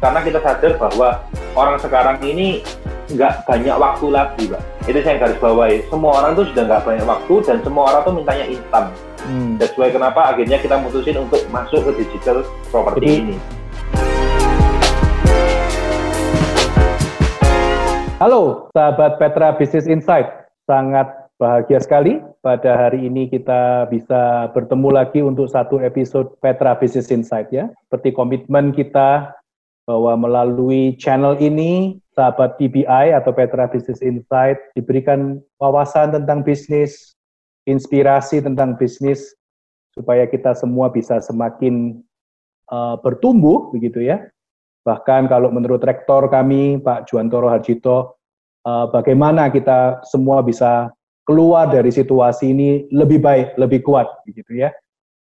karena kita sadar bahwa orang sekarang ini nggak banyak waktu lagi, Pak. Itu saya garis bawahi. Semua orang tuh sudah nggak banyak waktu dan semua orang tuh mintanya instan. Hmm. That's why kenapa akhirnya kita mutusin untuk masuk ke digital property Jadi, ini. Halo, sahabat Petra Business Insight. Sangat bahagia sekali pada hari ini kita bisa bertemu lagi untuk satu episode Petra Business Insight ya. Seperti komitmen kita bahwa melalui channel ini sahabat PBI atau Petra Business Insight diberikan wawasan tentang bisnis, inspirasi tentang bisnis supaya kita semua bisa semakin uh, bertumbuh begitu ya. Bahkan kalau menurut rektor kami Pak Juantoro Harjito uh, bagaimana kita semua bisa keluar dari situasi ini lebih baik, lebih kuat, begitu ya.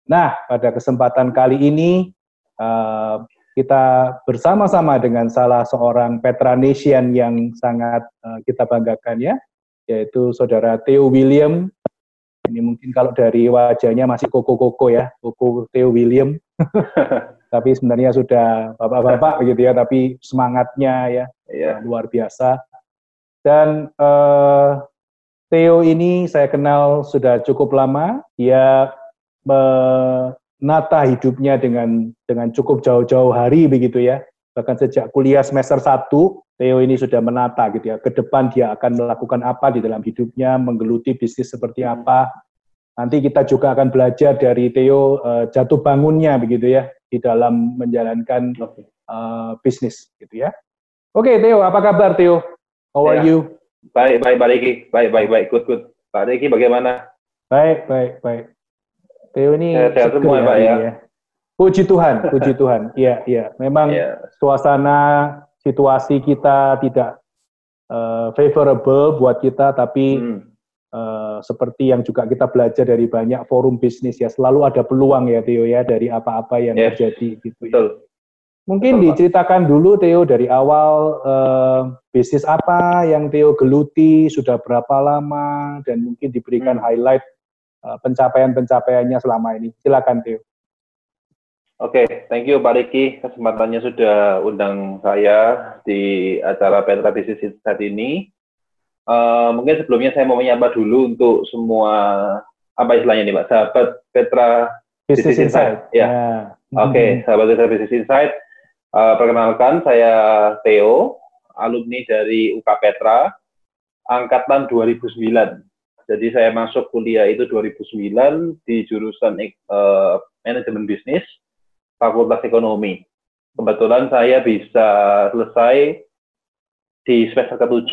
Nah, pada kesempatan kali ini uh, kita bersama-sama dengan salah seorang Petranesian yang sangat uh, kita banggakan ya, yaitu saudara Theo William. Ini mungkin kalau dari wajahnya masih koko-koko ya, koko Theo William. tapi sebenarnya sudah bapak-bapak begitu ya, tapi semangatnya ya yeah. luar biasa. Dan uh, Theo ini saya kenal sudah cukup lama. Dia menata hidupnya dengan dengan cukup jauh-jauh hari begitu ya. Bahkan sejak kuliah semester 1, Theo ini sudah menata gitu ya. Ke depan dia akan melakukan apa di dalam hidupnya, menggeluti bisnis seperti apa. Nanti kita juga akan belajar dari Theo uh, jatuh bangunnya begitu ya di dalam menjalankan uh, bisnis gitu ya. Oke, okay, Theo, apa kabar Theo? How are ya. you? Baik, baik, Pak Riki. Baik, baik, baik. Good, good. Pak Riki bagaimana? Baik, baik, baik. Theo ini sehat, sehat semua ya, Pak ya. ya. Puji Tuhan, puji Tuhan. Iya, iya. Memang yeah. suasana situasi kita tidak uh, favorable buat kita, tapi hmm. uh, seperti yang juga kita belajar dari banyak forum bisnis ya, selalu ada peluang ya Theo ya dari apa-apa yang yes. terjadi gitu ya. Betul. Mungkin diceritakan dulu Theo dari awal eh, bisnis apa yang Theo geluti, sudah berapa lama, dan mungkin diberikan hmm. highlight pencapaian-pencapaiannya selama ini. Silakan Theo. Oke, okay, thank you Pak Riki. Kesempatannya sudah undang saya di acara Petra Business saat ini. Uh, mungkin sebelumnya saya mau menyapa dulu untuk semua apa istilahnya nih Pak, sahabat Petra Business. Insight. Ya. Yeah. Oke, okay, hmm. sahabat Petra Business Insight. Uh, perkenalkan, saya Theo, alumni dari UK Petra, angkatan 2009. Jadi saya masuk kuliah itu 2009 di jurusan uh, manajemen bisnis, Fakultas Ekonomi. Kebetulan saya bisa selesai di semester ke-7.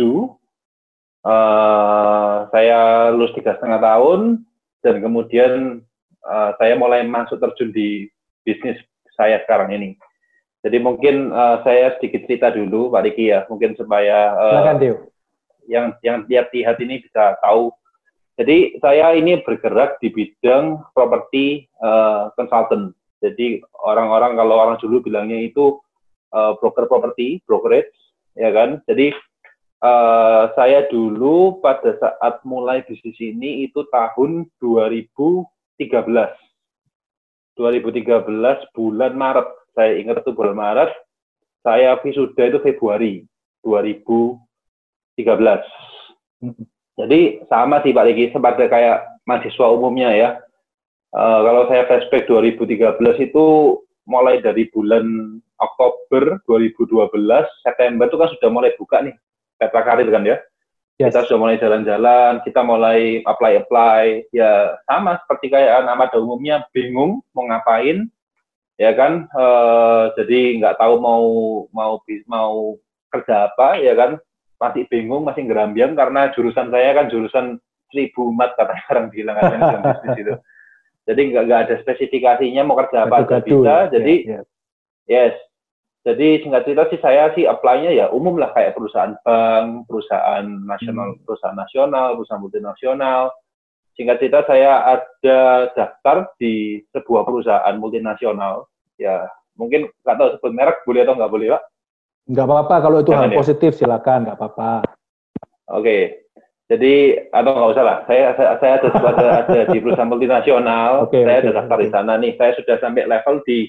Uh, saya lulus tiga setengah tahun dan kemudian uh, saya mulai masuk terjun di bisnis saya sekarang ini. Jadi mungkin uh, saya sedikit cerita dulu Pak Riki ya, mungkin supaya uh, yang yang lihat-lihat ini bisa tahu. Jadi saya ini bergerak di bidang properti uh, consultant. Jadi orang-orang kalau orang dulu bilangnya itu uh, broker properti, brokerage, ya kan. Jadi uh, saya dulu pada saat mulai bisnis ini itu tahun 2013. 2013 bulan Maret saya ingat itu bulan Maret, saya wisuda itu Februari 2013. Jadi sama sih Pak Riki, seperti kayak mahasiswa umumnya ya. Uh, kalau saya flashback 2013 itu mulai dari bulan Oktober 2012, September itu kan sudah mulai buka nih peta karir kan ya. Yes. Kita sudah mulai jalan-jalan, kita mulai apply-apply, ya sama seperti kayak anak pada umumnya bingung mau ngapain, ya kan uh, jadi nggak tahu mau mau mau kerja apa ya kan masih bingung masih gerambiang karena jurusan saya kan jurusan seribu umat kata orang bilang kan bisnis itu jadi nggak nggak ada spesifikasinya mau kerja apa aja bisa. jadi ya, ya. yes. Jadi singkat cerita sih saya sih apply-nya ya umum lah kayak perusahaan bank, perusahaan nasional, hmm. perusahaan nasional, perusahaan multinasional, singkat cerita saya ada daftar di sebuah perusahaan multinasional. Ya mungkin nggak tahu sebut merek boleh atau nggak boleh pak nggak apa-apa kalau itu Jangan hal ya? positif silakan nggak apa-apa oke okay. jadi atau nggak usah lah saya saya, saya ada, ada, ada di perusahaan multinasional okay, saya okay, ada daftar okay. di sana nih saya sudah sampai level di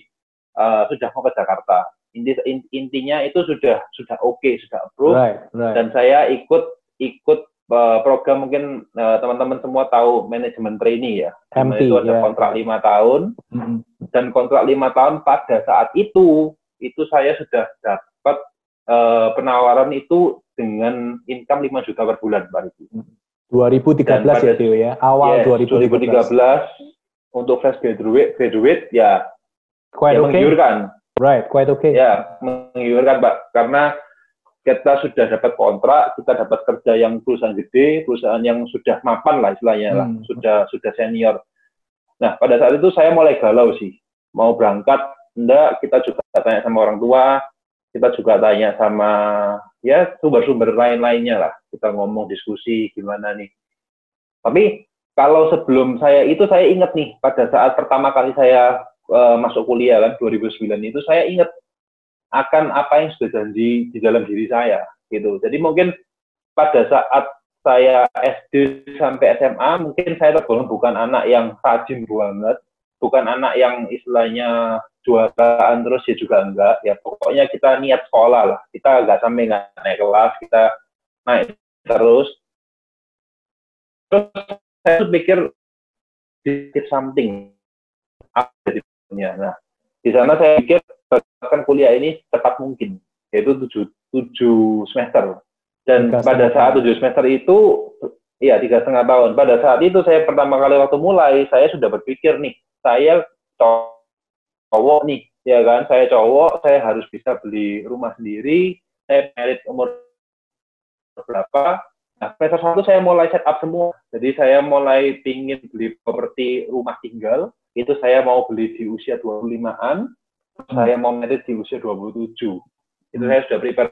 uh, sudah mau ke Jakarta Inti, intinya itu sudah sudah oke, okay, sudah approve. Right, right. Dan saya ikut ikut uh, program mungkin teman teman-teman semua tahu manajemen trainee ya. MT, itu ada yeah. kontrak lima tahun mm-hmm. dan kontrak lima tahun pada saat itu itu saya sudah dapat uh, penawaran itu dengan income 5 juta per bulan Pak Riki. 2013 pada, ya Tio ya, awal yes, 2013. 2013 untuk fresh graduate, graduate ya, quite ya okay. menggiurkan. Right, quite okay. Ya, menggiurkan Pak, karena kita sudah dapat kontrak, kita dapat kerja yang perusahaan gede, perusahaan yang sudah mapan lah istilahnya lah, hmm. sudah sudah senior. Nah, pada saat itu saya mulai galau sih, mau berangkat, enggak, kita juga tanya sama orang tua, kita juga tanya sama ya sumber-sumber lain-lainnya lah. Kita ngomong diskusi gimana nih. Tapi kalau sebelum saya itu saya ingat nih pada saat pertama kali saya uh, masuk kuliah kan 2009 itu saya ingat akan apa yang sudah janji di dalam diri saya gitu. Jadi mungkin pada saat saya SD sampai SMA mungkin saya tergolong bukan anak yang rajin banget, bukan anak yang istilahnya juaraan terus ya juga enggak. Ya pokoknya kita niat sekolah lah. Kita enggak sampai enggak naik kelas kita naik terus. Terus saya tuh pikir dikit something. Apa di dunia nah di sana saya pikir bahkan kuliah ini cepat mungkin yaitu tujuh tujuh semester. Dan tiga pada saat tujuh semester itu iya tiga setengah tahun. Pada saat itu saya pertama kali waktu mulai saya sudah berpikir nih saya cowok nih ya kan? Saya cowok saya harus bisa beli rumah sendiri. Saya merit umur berapa? Nah semester satu saya mulai set up semua. Jadi saya mulai pingin beli properti rumah tinggal. Itu saya mau beli di usia 25-an hmm. saya mau merit di usia 27 itu hmm. saya sudah prepare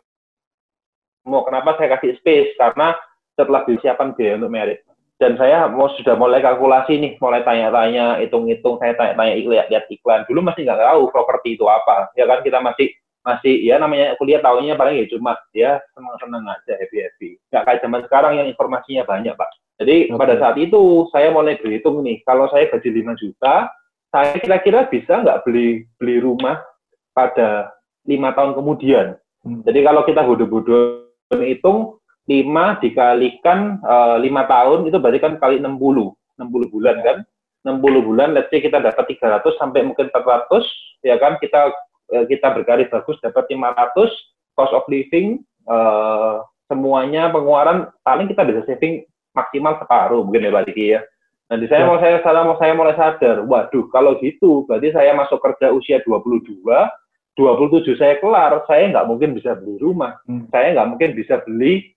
mau kenapa saya kasih space? Karena setelah disiapkan biaya untuk merit dan saya mau sudah mulai kalkulasi nih, mulai tanya-tanya, hitung-hitung, saya tanya-tanya lihat, lihat iklan. Dulu masih nggak tahu properti itu apa, ya kan kita masih masih ya namanya kuliah tahunya paling ya cuma ya senang-senang aja happy happy. Nggak kayak zaman sekarang yang informasinya banyak pak. Jadi okay. pada saat itu saya mulai berhitung nih, kalau saya gaji 5 juta, saya kira-kira bisa nggak beli beli rumah pada lima tahun kemudian. Hmm. Jadi kalau kita bodoh-bodoh hitung 5 dikalikan uh, eh, 5 tahun itu berarti kan kali 60 60 bulan kan? 60 bulan let's say kita dapat 300 sampai mungkin 400 ya kan? Kita uh, kita bergaris bagus dapat 500 cost of living uh, semuanya pengeluaran paling kita bisa saving maksimal separuh mungkin ya Pak Diki ya. Nanti saya ya. mau saya salah mau saya mulai sadar, waduh kalau gitu berarti saya masuk kerja usia 22, 27 saya kelar, saya nggak mungkin bisa beli rumah, hmm. saya nggak mungkin bisa beli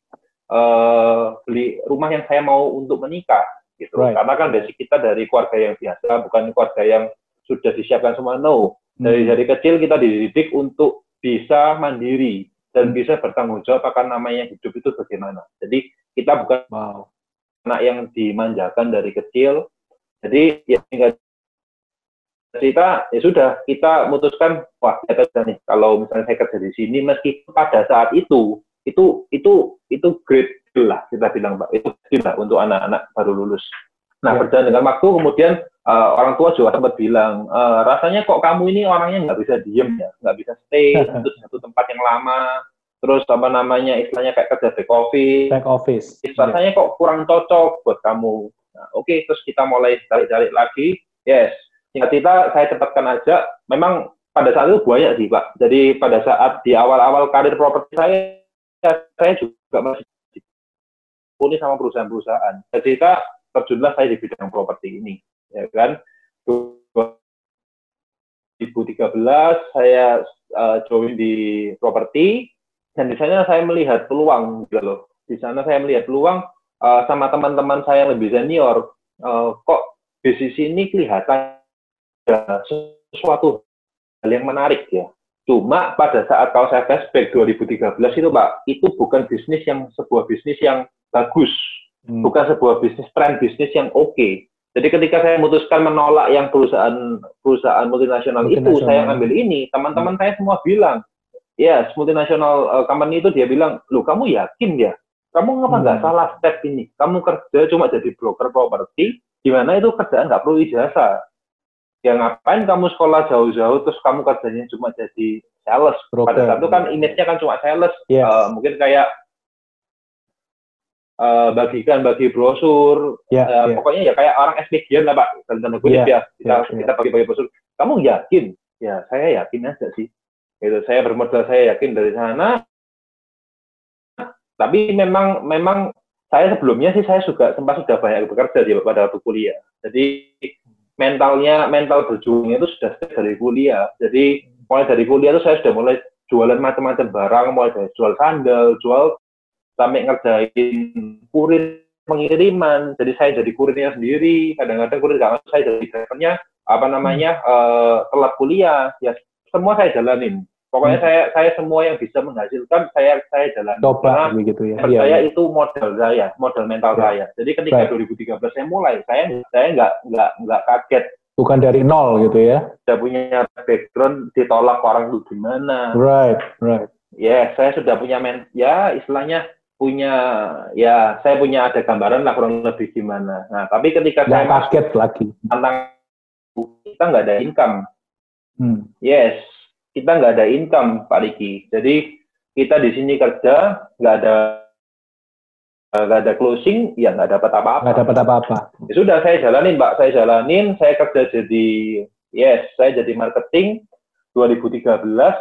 uh, beli rumah yang saya mau untuk menikah gitu. Right. Karena kan basic kita dari keluarga yang biasa, bukan keluarga yang sudah disiapkan semua. No, dari hmm. dari kecil kita dididik untuk bisa mandiri dan hmm. bisa bertanggung jawab akan namanya hidup itu bagaimana. Jadi kita bukan wow. anak yang dimanjakan dari kecil. Jadi ya tinggal kita ya sudah kita memutuskan wah kita nih kalau misalnya saya kerja di sini meski pada saat itu itu itu itu great lah kita bilang pak itu lah untuk anak-anak baru lulus. Nah ya. berjalan dengan waktu kemudian uh, orang tua juga sempat bilang uh, rasanya kok kamu ini orangnya nggak bisa diem ya nggak bisa stay di satu tempat yang lama terus apa namanya istilahnya kayak kerja back office. Back office. Rasanya ya. kok kurang cocok buat kamu. Nah, Oke okay, terus kita mulai cari-cari lagi. Yes singkat kita saya cepatkan aja. Memang pada saat itu banyak sih pak. Jadi pada saat di awal-awal karir properti saya saya juga masih dipuni sama perusahaan-perusahaan. Jadi kita terjunlah saya di bidang properti ini, ya kan. 2013 saya uh, join di properti dan di sana saya melihat peluang gitu loh. Di sana saya melihat peluang uh, sama teman-teman saya yang lebih senior. Uh, kok bisnis ini kelihatan sesuatu hal yang menarik ya. Cuma pada saat kalau saya flashback 2013 itu Pak, itu bukan bisnis yang sebuah bisnis yang bagus, hmm. bukan sebuah bisnis tren bisnis yang oke. Okay. Jadi ketika saya memutuskan menolak yang perusahaan perusahaan multinasional, multinasional. itu, saya ambil ini, teman-teman hmm. saya semua bilang, ya, yes, multinasional uh, company itu dia bilang, lu kamu yakin ya? Kamu ngapa nggak hmm. salah step ini? Kamu kerja cuma jadi broker properti, di mana itu kerjaan nggak perlu ijazah ya ngapain kamu sekolah jauh-jauh terus kamu kerjanya cuma jadi sales. Broker. Pada saat itu kan image-nya kan cuma sales. Yes. Eh, mungkin kayak eh, bagikan bagi brosur. Ya, Eh, ya. Pokoknya ya kayak orang SPG lah Pak. Dalam tanda kutip Iya, ya. Kita, iya, kita bagi-bagi brosur. Kamu yakin? Ya saya yakin aja sih. Gitu. Saya bermodal saya yakin dari sana. Tapi memang memang saya sebelumnya sih saya juga sempat sudah banyak bekerja di pada waktu kuliah. Jadi mentalnya mental berjuangnya itu sudah dari kuliah. Jadi mulai dari kuliah itu saya sudah mulai jualan macam-macam barang, mulai dari jual sandal, jual sampai ngerjain kurir pengiriman. Jadi saya jadi kurirnya sendiri. Kadang-kadang kurir nggak masuk, saya jadi drivernya apa namanya eh, telat kuliah. Ya semua saya jalanin. Pokoknya Hmm. saya saya semua yang bisa menghasilkan saya saya jalanin. Coba Karena begitu ya. menurut Iya, saya iya. itu modal saya, modal mental Ya. saya. Jadi ketika Baik. 2013 saya mulai, saya saya nggak nggak nggak kaget. Bukan dari nol gitu ya. Sudah punya background ditolak orang itu gimana. Right, right. Ya, saya sudah punya men, ya istilahnya punya, ya saya punya ada gambaran lah kurang lebih gimana. Nah, tapi ketika saya Nggak masuk kaget lagi. tentang kita nggak ada income, Hmm. yes, kita nggak ada income, Pak Riki. Jadi kita di sini kerja nggak ada nggak ada closing, ya nggak dapat apa-apa. Nggak dapat apa-apa. Ya sudah saya jalanin, Pak. Saya jalanin, saya kerja jadi yes, saya jadi marketing 2013.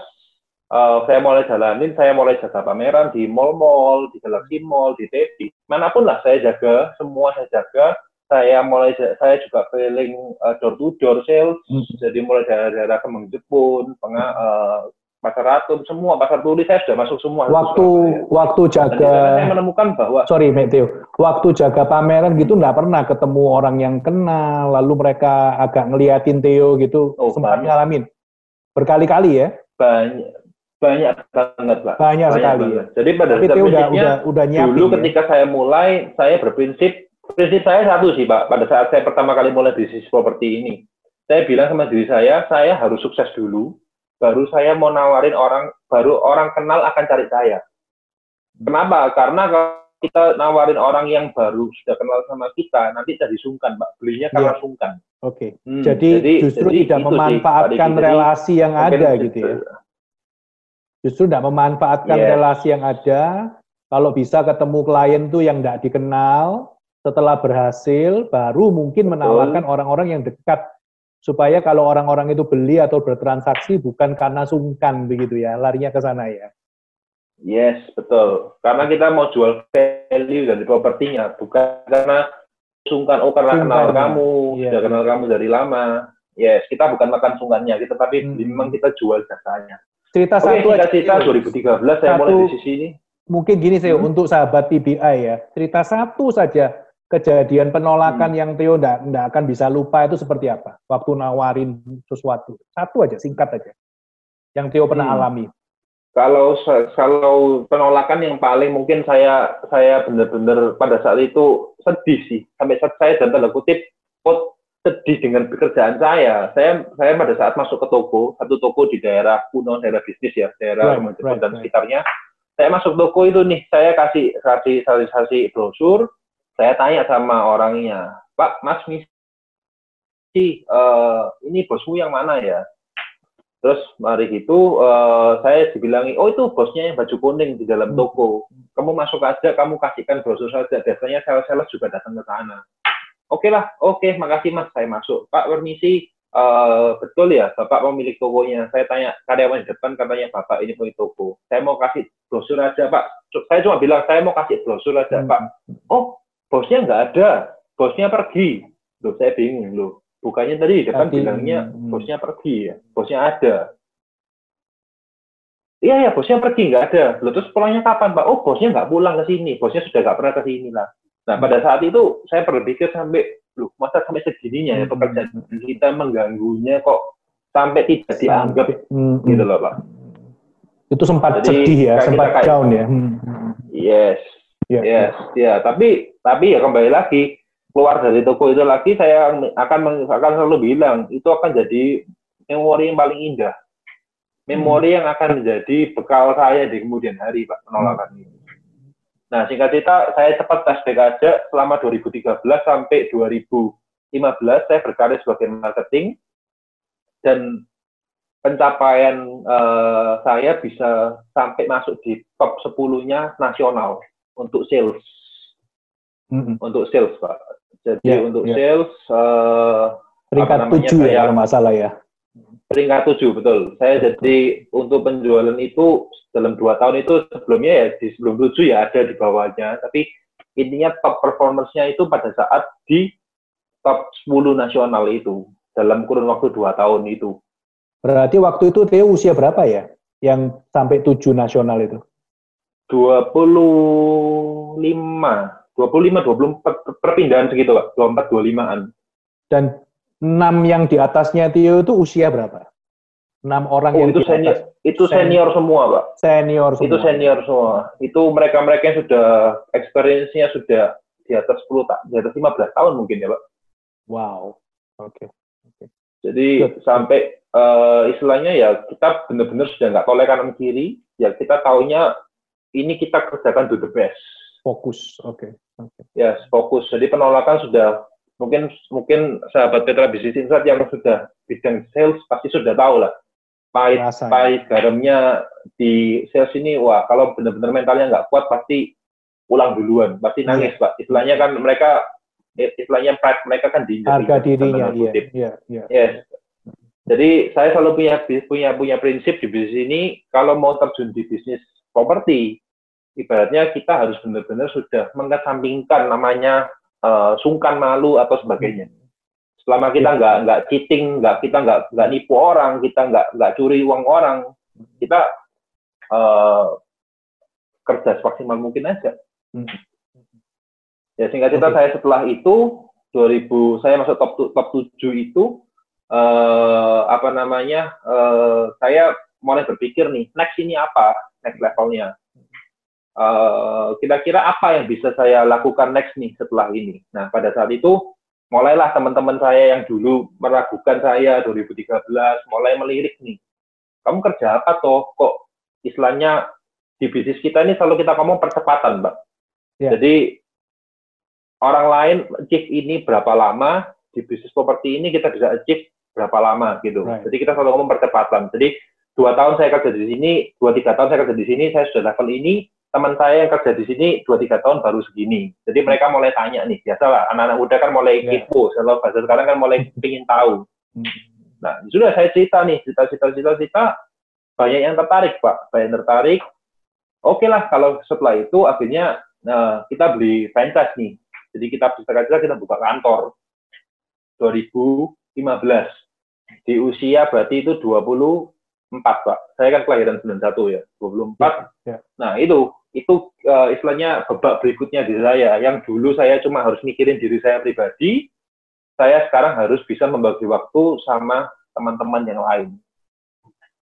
eh, saya mulai jalanin, saya mulai jaga pameran di mall-mall, di Galaxy Mall, di TV, mana pun lah saya jaga, semua saya jaga. Saya mulai saya juga keliling eh, door to door sales, Hmm. jadi mulai daerah-daerah Kemang Jepun, Penga, eh, Pasar Ratu, semua pasar turi saya sudah masuk semua. Waktu waktu Dan di sana saya jaga menemukan bahwa sorry Matthew, waktu jaga pameran gitu nggak pernah ketemu orang yang kenal, lalu mereka agak ngeliatin Theo gitu, Oh, sempat banyak. ngalamin berkali-kali ya, banyak banyak banget pak banyak, sekali. banget. jadi pada Tapi Theo udah prinsipnya udah udah nyiapin dulu ya. ketika saya mulai saya berprinsip prinsip saya satu sih pak pada saat saya pertama kali mulai bisnis properti ini saya bilang sama diri saya saya harus sukses dulu baru saya mau nawarin orang baru orang kenal akan cari saya kenapa karena kalau kita nawarin orang yang baru sudah kenal sama kita nanti jadi sungkan pak belinya karena sungkan Oke. Hmm, Jadi, justru jadi tidak sih, memanfaatkan Pak Diki. Jadi relasi yang ada itu- gitu ya. Justru tidak memanfaatkan Yes. relasi yang ada. Kalau bisa ketemu klien tuh yang tidak dikenal, setelah berhasil, baru mungkin menawarkan orang-orang yang dekat supaya kalau orang-orang itu beli atau bertransaksi bukan karena sungkan begitu ya, larinya ke sana ya. Yes, betul. Karena kita mau jual value dari propertinya, bukan karena sungkan, oh karena Sungkan, kenal kamu, Iya. sudah kenal kamu dari lama. Yes, kita bukan makan sungkannya, kita tapi Hmm. memang kita jual jasanya. Cerita Oke, satu aja. cerita Theo. 2013 saya mulai Satu- di sisi ini. Mungkin gini sih Hmm. untuk sahabat TBI ya, cerita satu saja kejadian Hmm. penolakan yang Theo ndak akan bisa lupa itu seperti apa? Waktu nawarin sesuatu. Satu aja, singkat aja. Yang Theo pernah Hmm. alami. Kalau kalau penolakan yang paling mungkin saya saya benar-benar pada saat itu sedih sih sampai saat saya dan tanda kutip oh, sedih dengan pekerjaan saya. Saya saya pada saat masuk ke toko satu toko di daerah kuno daerah bisnis ya daerah Right, right, dan right. sekitarnya. Saya masuk toko itu nih saya kasih kasih kasih brosur. Saya tanya sama orangnya Pak Mas misi eh, ini bosmu yang mana ya? Terus mari gitu eh, saya dibilangi, oh itu bosnya yang baju kuning di dalam Hmm. toko. Kamu masuk aja, kamu kasihkan brosur saja. Biasanya sales-sales juga datang ke sana. Oke lah, oke, makasih mas, saya masuk. Pak permisi, eh, betul ya, bapak pemilik tokonya. Saya tanya karyawan di depan katanya bapak ini pemilik toko. Saya mau kasih brosur aja pak. Saya cuma bilang saya mau kasih brosur aja Hmm. pak. Oh, bosnya nggak ada, bosnya pergi. Loh, saya bingung loh. Bukannya tadi di depan bilangnya hmm. bosnya pergi ya, bosnya ada. Iya ya, bosnya pergi nggak ada. Loh, terus pulangnya kapan pak? Oh bosnya nggak pulang ke sini, bosnya sudah nggak pernah ke sini lah. Nah pada saat itu saya berpikir sampai, loh masa sampai segininya ya Hmm. pekerjaan kita mengganggunya kok sampai tidak dianggap Hmm, gitu hmm. loh pak. Itu sempat Jadi, sedih ya, sempat down ya. Hmm, hmm. Yes, Ya, yes, ya. Tapi tapi ya kembali lagi keluar dari toko itu lagi saya akan akan selalu bilang itu akan jadi memori yang paling indah, memori yang akan menjadi bekal saya di kemudian hari pak penolakan ini. Nah singkat cerita saya cepat flashback aja selama 2013 sampai 2015 saya berkarir sebagai marketing dan pencapaian uh, saya bisa sampai masuk di top 10-nya nasional untuk sales. Mm-hmm. Untuk sales, Pak. Jadi yeah, untuk yeah. sales uh, peringkat tujuh ya kalau masalah ya. Peringkat tujuh betul. Saya jadi untuk penjualan itu dalam dua tahun itu sebelumnya ya di sebelum tujuh ya ada di bawahnya, tapi intinya top performance-nya itu pada saat di top 10 nasional itu dalam kurun waktu dua tahun itu. Berarti waktu itu Theo usia berapa ya? Yang sampai tujuh nasional itu? 25, 25, 24 perpindahan segitu Pak, 24, 25-an. Dan enam yang di atasnya Theo itu usia berapa? Enam orang oh, yang itu senior, atas. itu senior semua Pak. Senior semua. Itu senior semua. Itu mereka-mereka yang sudah experience-nya sudah di atas 10 tahun, di atas 15 tahun mungkin ya Pak. Wow. Oke. Okay. Okay. Jadi Good. sampai uh, istilahnya ya kita benar-benar sudah nggak toleh kanan kiri, ya kita taunya ini kita kerjakan to the best. Fokus, oke. Okay. Okay. Ya, fokus. Jadi penolakan sudah mungkin mungkin sahabat Petra Bisnis Insight yang sudah bidang sales pasti sudah tahu lah pahit Rasa, pahit garamnya di sales ini wah kalau benar-benar mentalnya nggak kuat pasti pulang duluan pasti nangis yeah. pak istilahnya kan mereka istilahnya pride mereka kan di harga dirinya iya iya iya yes jadi saya selalu punya punya punya prinsip di bisnis ini kalau mau terjun di bisnis properti ibaratnya kita harus benar-benar sudah mengesampingkan namanya uh, sungkan malu atau sebagainya. Selama kita iya. nggak nggak cheating, nggak kita nggak nggak nipu orang, kita nggak nggak curi uang orang, kita uh, kerja semaksimal mungkin aja. Hmm. Ya singkat cerita okay. saya setelah itu 2000 saya masuk top top 7 itu uh, apa namanya uh, saya mulai berpikir nih next ini apa next levelnya uh, kira-kira apa yang bisa saya lakukan next nih setelah ini nah pada saat itu mulailah teman-teman saya yang dulu meragukan saya 2013 mulai melirik nih kamu kerja apa toh kok istilahnya di bisnis kita ini selalu kita ngomong percepatan mbak yeah. jadi orang lain achieve ini berapa lama di bisnis properti ini kita bisa achieve berapa lama gitu. Right. Jadi kita selalu ngomong percepatan. Jadi dua tahun saya kerja di sini, dua tiga tahun saya kerja di sini, saya sudah level ini. Teman saya yang kerja di sini dua tiga tahun baru segini. Jadi mereka mulai tanya nih, biasalah anak-anak muda kan mulai yeah. kepo, kalau bahasa sekarang kan mulai ingin tahu. Nah sudah saya cerita nih, cerita-cerita cerita-cerita banyak yang tertarik pak, banyak yang tertarik. Oke okay lah kalau setelah itu akhirnya nah, kita beli franchise nih. Jadi kita bisa kita buka kantor 2015 di usia berarti itu 24 Pak. Saya kan kelahiran 91 ya, 24. Ya, ya. Nah, itu itu uh, istilahnya babak berikutnya di saya yang dulu saya cuma harus mikirin diri saya pribadi, saya sekarang harus bisa membagi waktu sama teman-teman yang lain.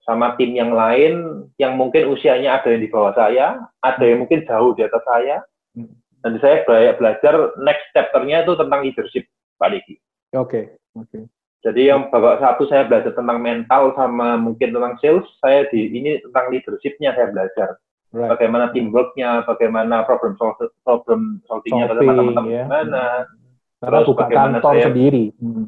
Sama tim yang lain yang mungkin usianya ada yang di bawah saya, ada yang mungkin jauh di atas saya. Hmm. Dan saya belajar next chapter-nya itu tentang leadership, Pak Diki. Oke, okay. oke. Okay. Jadi yang babak satu saya belajar tentang mental sama mungkin tentang sales, saya di ini tentang leadershipnya saya belajar. Right. Bagaimana teamworknya, bagaimana problem solve, problem solvingnya Solving, teman-teman yeah. gimana. Terus buka bagaimana kantor saya, sendiri. Hmm.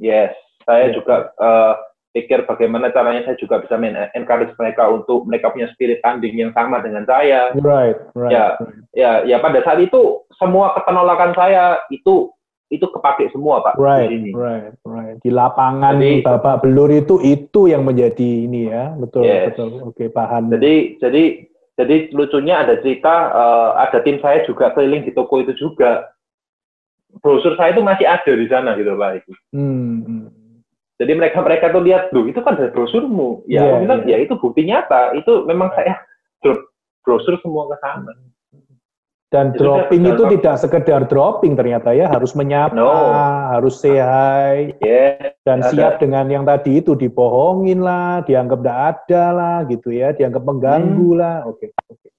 Yes, saya yeah. juga uh, pikir bagaimana caranya saya juga bisa encourage mereka untuk mereka punya spirit tanding yang sama dengan saya. Right, right. Ya, right. ya, ya pada saat itu semua penolakan saya itu itu kepake semua pak right, di sini. Right, right. Di lapangan jadi, bapak belur itu itu yang menjadi ini ya, betul, yes. betul. Oke, paham. Jadi, jadi, jadi lucunya ada cerita, uh, ada tim saya juga keliling di toko itu juga. Brosur saya itu masih ada di sana gitu pak. Hmm, hmm. Jadi mereka mereka tuh lihat, tuh itu kan dari brosurmu. Ya, yeah, bilang, yeah. ya itu bukti nyata. Itu memang saya drop brosur semua ke sana. Dan Jadi dropping itu tidak sekedar dropping ternyata ya, harus menyapa, no. harus say hi, yeah, dan ada. siap dengan yang tadi itu dibohongin lah, dianggap tidak ada lah gitu ya, dianggap mengganggu hmm. lah. Oke, okay. okay.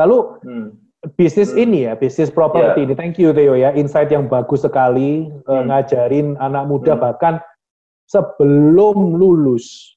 Lalu hmm. bisnis hmm. ini ya, bisnis properti yeah. ini, thank you Theo ya, insight yang bagus sekali eh, hmm. ngajarin anak muda hmm. bahkan sebelum lulus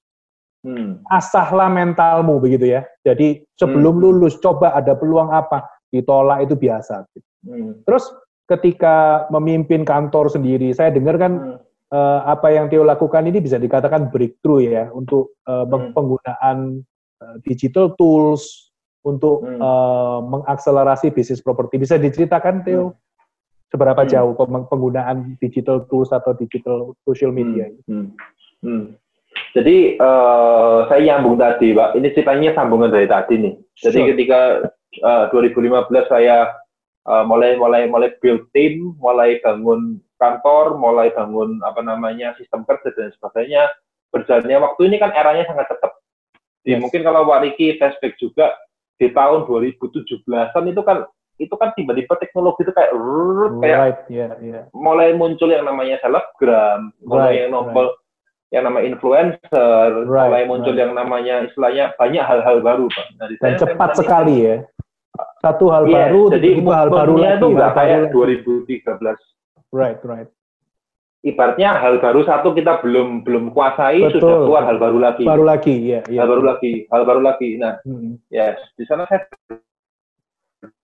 hmm. asahlah mentalmu begitu ya. Jadi sebelum hmm. lulus coba ada peluang apa ditolak itu biasa. Hmm. Terus ketika memimpin kantor sendiri, saya dengar kan hmm. uh, apa yang Theo lakukan ini bisa dikatakan breakthrough ya untuk uh, hmm. penggunaan uh, digital tools untuk hmm. uh, mengakselerasi bisnis properti. Bisa diceritakan Theo hmm. seberapa hmm. jauh penggunaan digital tools atau digital social media? Hmm. Hmm. Hmm. Jadi uh, saya nyambung tadi, Pak. Ini ceritanya sambungan dari tadi nih. Jadi sure. ketika uh, 2015 saya uh, mulai mulai mulai build team, mulai bangun kantor, mulai bangun apa namanya sistem kerja dan sebagainya. Berjalannya waktu ini kan eranya sangat tetap. Jadi yes. mungkin kalau Pak Riki flashback juga di tahun 2017-an itu kan itu kan tiba-tiba teknologi itu kayak rrr, kayak right, yeah, yeah. mulai muncul yang namanya selebgram, mulai yang novel right yang namanya influencer, right, mulai muncul right. yang namanya istilahnya banyak hal-hal baru, Pak. Nah, Dan cepat sekali ya. Satu hal yeah, baru, jadi itu hal baru lagi. itu nggak kayak 2013. Right, right. Ibaratnya hal baru satu kita belum belum kuasai Betul. sudah keluar hal baru lagi. Baru lagi, ya. Yeah, Hal baru lagi, hal baru lagi. Nah, hmm. ya yes, di sana saya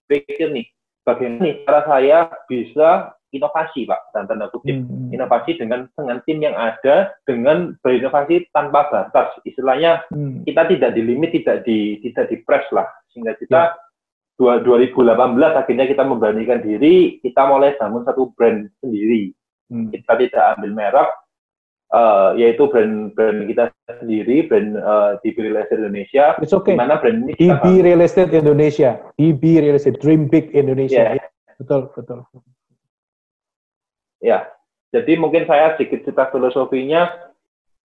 pikir nih, bagaimana nih cara saya bisa inovasi pak dan tanda kutip hmm. inovasi dengan dengan tim yang ada dengan berinovasi tanpa batas istilahnya hmm. kita tidak dilimit tidak di tidak di press lah sehingga kita yeah. 2018 akhirnya kita memberanikan diri kita mulai bangun satu brand sendiri. Hmm. kita tidak ambil merek uh, yaitu brand brand kita sendiri brand uh, DB Real Estate Indonesia. It's okay. mana brand ini DB Real Estate Indonesia. DB Real Estate Dream Big Indonesia. Yeah. betul betul. Ya, jadi mungkin saya sedikit cerita filosofinya,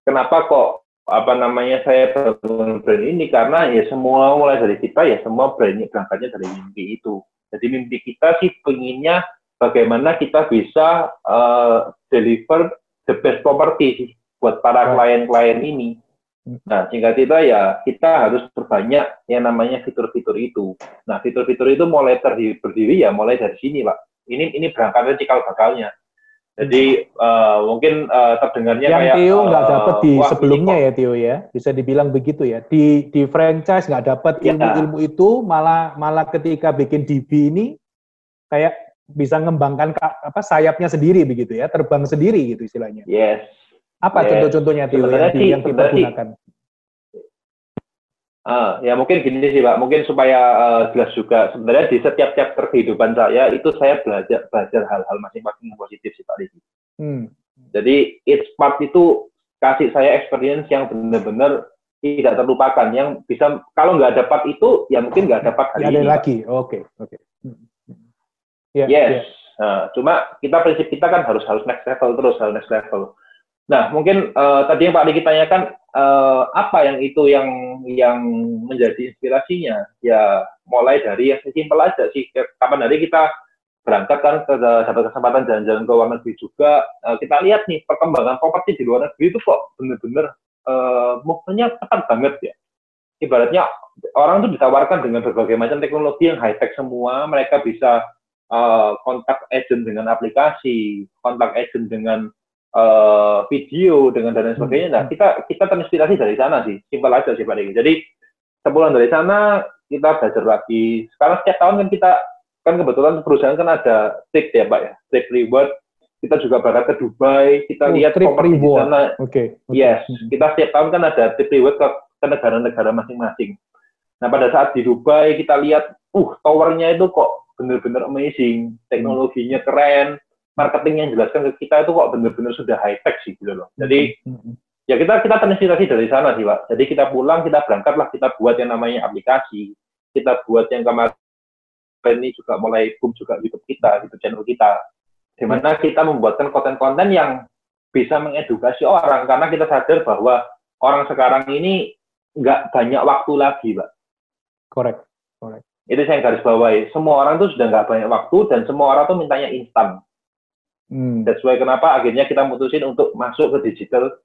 kenapa kok apa namanya saya bangun brand ini karena ya semua mulai dari kita ya semua brand ini berangkatnya dari mimpi itu. Jadi mimpi kita sih pengennya bagaimana kita bisa uh, deliver the best property sih buat para klien-klien ini. Nah, singkat kita ya kita harus berbanyak yang namanya fitur-fitur itu. Nah, fitur-fitur itu mulai terdiri berdiri ya mulai dari sini, Pak. Ini ini berangkatnya cikal bakalnya. Jadi uh, mungkin uh, terdengarnya yang kayak Tio nggak uh, dapat di sebelumnya ya Tio ya, bisa dibilang begitu ya. Di di franchise nggak dapat ya. ilmu-ilmu itu, malah malah ketika bikin DB ini kayak bisa ngembangkan apa sayapnya sendiri begitu ya, terbang sendiri gitu istilahnya. Yes. Apa yes. contoh-contohnya Tio yang, yang kita gunakan? Uh, ya mungkin gini sih Pak, mungkin supaya uh, jelas juga sebenarnya di setiap chapter kehidupan saya itu saya belajar belajar hal-hal masing-masing positif sih Pak Riki. Hmm. Jadi each part itu kasih saya experience yang benar-benar tidak terlupakan, yang bisa kalau nggak dapat itu ya mungkin nggak dapat hari ada ini. lagi, oke okay. oke. Okay. Hmm. Yeah, yes, yeah. Nah, cuma kita prinsip kita kan harus harus next level terus harus next level. Nah, mungkin uh, tadi yang Pak Diki tanyakan uh, apa yang itu yang yang menjadi inspirasinya? Ya, mulai dari yang simpel aja sih. Kapan hari kita berangkat kan ke dapat kesempatan jalan-jalan ke luar negeri juga, uh, kita lihat nih perkembangan properti di luar negeri itu kok bener-bener uh, movement-nya cepat banget ya. Ibaratnya orang tuh ditawarkan dengan berbagai macam teknologi yang high-tech semua, mereka bisa uh, kontak agent dengan aplikasi, kontak agent dengan uh, video dengan dan lain hmm. sebagainya. Nah, kita kita terinspirasi dari sana sih. Simpel aja sih Pak Diki. Jadi sebulan dari sana kita belajar lagi. Sekarang setiap tahun kan kita kan kebetulan perusahaan kan ada trip ya Pak ya, trip reward. Kita juga berangkat ke Dubai, kita oh, lihat properti di sana. Oke. Okay, okay. Yes, hmm. kita setiap tahun kan ada trip reward ke, ke negara-negara masing-masing. Nah pada saat di Dubai kita lihat, uh towernya itu kok bener-bener amazing, teknologinya keren, marketing yang jelaskan ke kita itu kok benar-benar sudah high tech sih gitu loh. Jadi mm-hmm. ya kita kita terinspirasi dari sana sih pak. Jadi kita pulang kita berangkatlah kita buat yang namanya aplikasi, kita buat yang kemarin ini juga mulai boom juga YouTube kita, YouTube channel kita, di mana kita membuatkan konten-konten yang bisa mengedukasi orang karena kita sadar bahwa orang sekarang ini nggak banyak waktu lagi, pak. Correct, correct. Itu saya garis bawahi. Semua orang tuh sudah nggak banyak waktu dan semua orang tuh mintanya instan Hmm. That's why kenapa akhirnya kita mutusin untuk masuk ke digital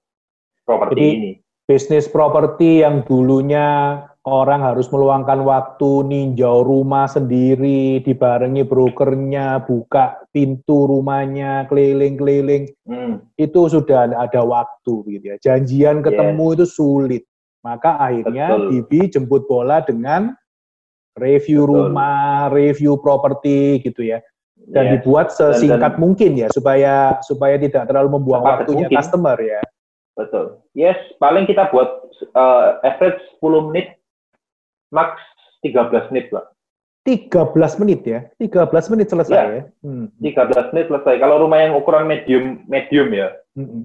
property ini. Bisnis properti yang dulunya orang harus meluangkan waktu ninjau rumah sendiri, dibarengi brokernya, buka pintu rumahnya, keliling-keliling, hmm. itu sudah ada waktu gitu ya. Janjian ketemu yes. itu sulit. Maka akhirnya Betul. Bibi jemput bola dengan review Betul. rumah, review properti gitu ya. Dan yes. dibuat sesingkat dan, dan, mungkin ya supaya supaya tidak terlalu membuang waktunya mungkin. customer ya. Betul. Yes, paling kita buat uh, average 10 menit, max 13 menit lah. 13 menit ya? 13 menit selesai ya? ya? Hmm. 13 menit selesai. Kalau rumah yang ukuran medium medium ya. Hmm.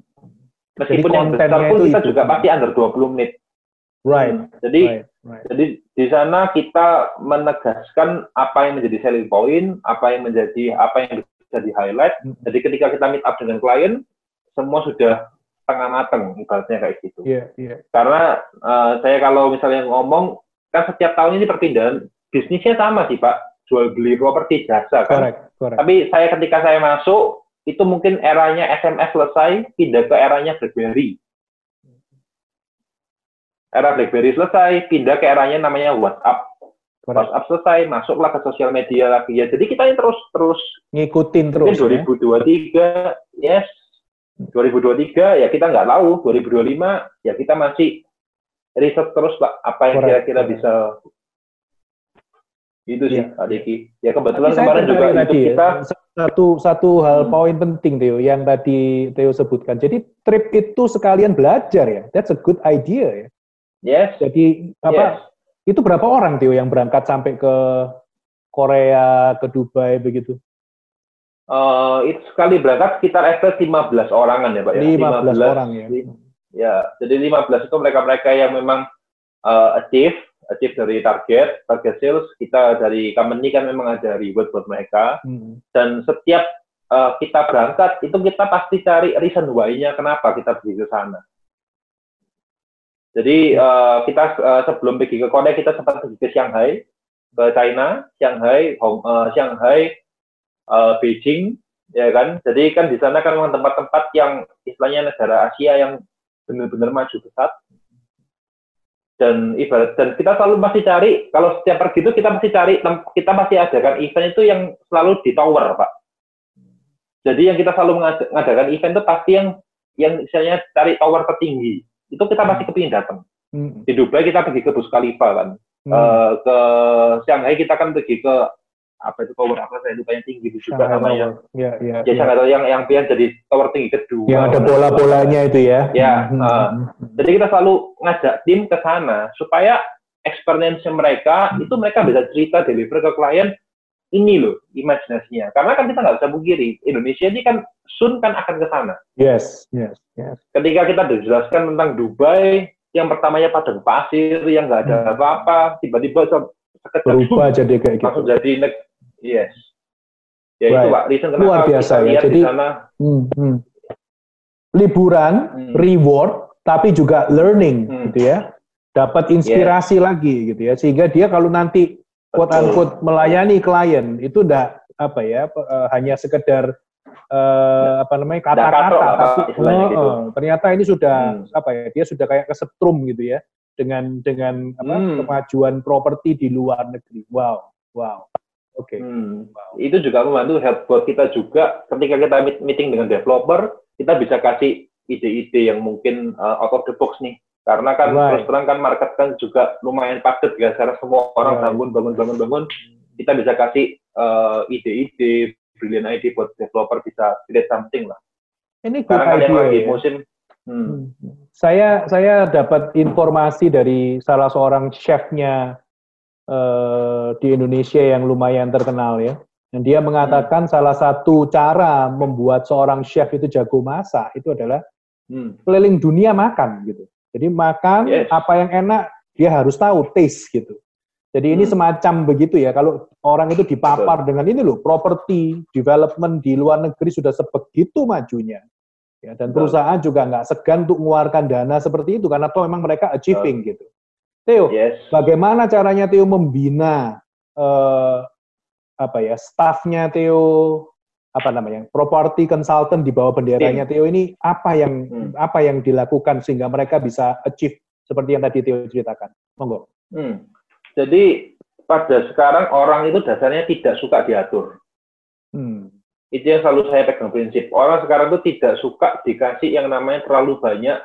Meskipun yang besar pun kita itu. juga pasti under 20 menit. Right. Hmm. Jadi right. Right. jadi di sana kita menegaskan apa yang menjadi selling point, apa yang menjadi apa yang bisa di highlight. Hmm. Jadi ketika kita meet up dengan klien, semua sudah tengah mateng ibaratnya kayak gitu. Yeah, yeah. Karena uh, saya kalau misalnya ngomong kan setiap tahun ini perpindahan bisnisnya sama sih Pak, jual beli properti jasa kan. Correct, correct. Tapi saya ketika saya masuk itu mungkin eranya SMS selesai, pindah ke eranya BlackBerry. Era BlackBerry selesai, pindah ke eranya namanya WhatsApp. WhatsApp selesai, masuklah ke sosial media lagi ya. Jadi kita ini terus terus ngikutin terus. Mungkin 2023, ya? yes. 2023 ya kita nggak tahu. 2025 ya kita masih riset terus pak apa yang kira-kira bisa itu sih ya. Pak Diki. Ya kebetulan kemarin juga itu ya. kita satu satu hal hmm. poin penting Theo yang tadi Theo sebutkan. Jadi trip itu sekalian belajar ya. That's a good idea ya. Yes. Jadi apa? Yes. Itu berapa orang Theo yang berangkat sampai ke Korea, ke Dubai begitu? Uh, itu sekali berangkat sekitar efek 15 orangan ya Pak ya. 15, 15 orang ya. Ya, jadi 15 itu mereka-mereka yang memang uh, achieve achieve dari target, target sales, kita dari company kan memang ada reward buat mereka. Hmm. Dan setiap uh, kita berangkat, itu kita pasti cari reason why-nya kenapa kita pergi ke sana. Jadi uh, kita uh, sebelum pergi ke Korea, kita sempat pergi ke Shanghai, ke China, Shanghai, Hong, uh, Shanghai, uh, Beijing, ya kan. Jadi kan di sana kan memang tempat-tempat yang istilahnya negara Asia yang benar-benar maju pesat. Dan ibarat dan kita selalu masih cari kalau setiap pergi itu kita masih cari kita masih adakan event itu yang selalu di tower pak. Jadi yang kita selalu mengadakan event itu pasti yang yang misalnya cari tower tertinggi itu kita masih hmm. kepingin datang hmm. di Dubai kita pergi ke Burj Khalifa kan hmm. uh, ke Shanghai kita kan pergi ke apa itu tower apa saya lupa yang tinggi itu juga namanya ya ya, ya, ya. yang yang pian jadi tower tinggi kedua yang ada bola-bolanya itu ya ya hmm. uh, jadi kita selalu ngajak tim ke sana supaya experience mereka hmm. itu mereka bisa cerita deliver ke klien ini loh imajinasinya karena kan kita nggak bisa bugiri Indonesia ini kan soon kan akan ke sana yes yes yes ketika kita dijelaskan tentang Dubai yang pertamanya padang pasir yang nggak ada hmm. apa-apa tiba-tiba berubah jadi kayak gitu langsung jadi Yes. Ya right. itu Pak, reason kenapa Luar biasa ya. Jadi sana, hmm, hmm. liburan, hmm. reward, tapi juga learning hmm. gitu ya. Dapat inspirasi yes. lagi gitu ya. Sehingga dia kalau nanti quote unquote melayani klien itu udah apa ya uh, hanya sekedar uh, apa namanya kata-kata tapi oh, gitu. ternyata ini sudah hmm. apa ya dia sudah kayak kesetrum gitu ya dengan dengan apa hmm. kemajuan properti di luar negeri wow wow Oke. Okay. Hmm. Wow. Itu juga membantu help buat kita juga ketika kita meeting dengan developer, kita bisa kasih ide-ide yang mungkin uh, out of the box nih. Karena kan right. terus terang kan market kan juga lumayan padat ya, karena semua orang right. bangun, bangun, bangun, bangun. Kita bisa kasih uh, ide-ide, brilliant ide buat developer bisa create something lah. Ini Karena kan yang lagi ya. musim. Hmm. hmm. Saya saya dapat informasi dari salah seorang chefnya uh, di Indonesia yang lumayan terkenal ya. Dan dia mengatakan hmm. salah satu cara membuat seorang chef itu jago masak itu adalah hmm. keliling dunia makan gitu. Jadi makan yes. apa yang enak dia harus tahu taste gitu. Jadi ini hmm. semacam begitu ya. Kalau orang itu dipapar Betul. dengan ini loh, properti development di luar negeri sudah sebegitu majunya. Ya, dan perusahaan juga nggak segan untuk mengeluarkan dana seperti itu karena toh memang mereka achieving Betul. gitu. Theo, yes. bagaimana caranya Theo membina uh, apa ya staffnya Theo apa namanya property consultant di bawah benderanya Theo ini apa yang hmm. apa yang dilakukan sehingga mereka bisa achieve seperti yang tadi Theo ceritakan, monggo. Hmm. Jadi pada sekarang orang itu dasarnya tidak suka diatur. Hmm. Itu yang selalu saya pegang prinsip. Orang sekarang itu tidak suka dikasih yang namanya terlalu banyak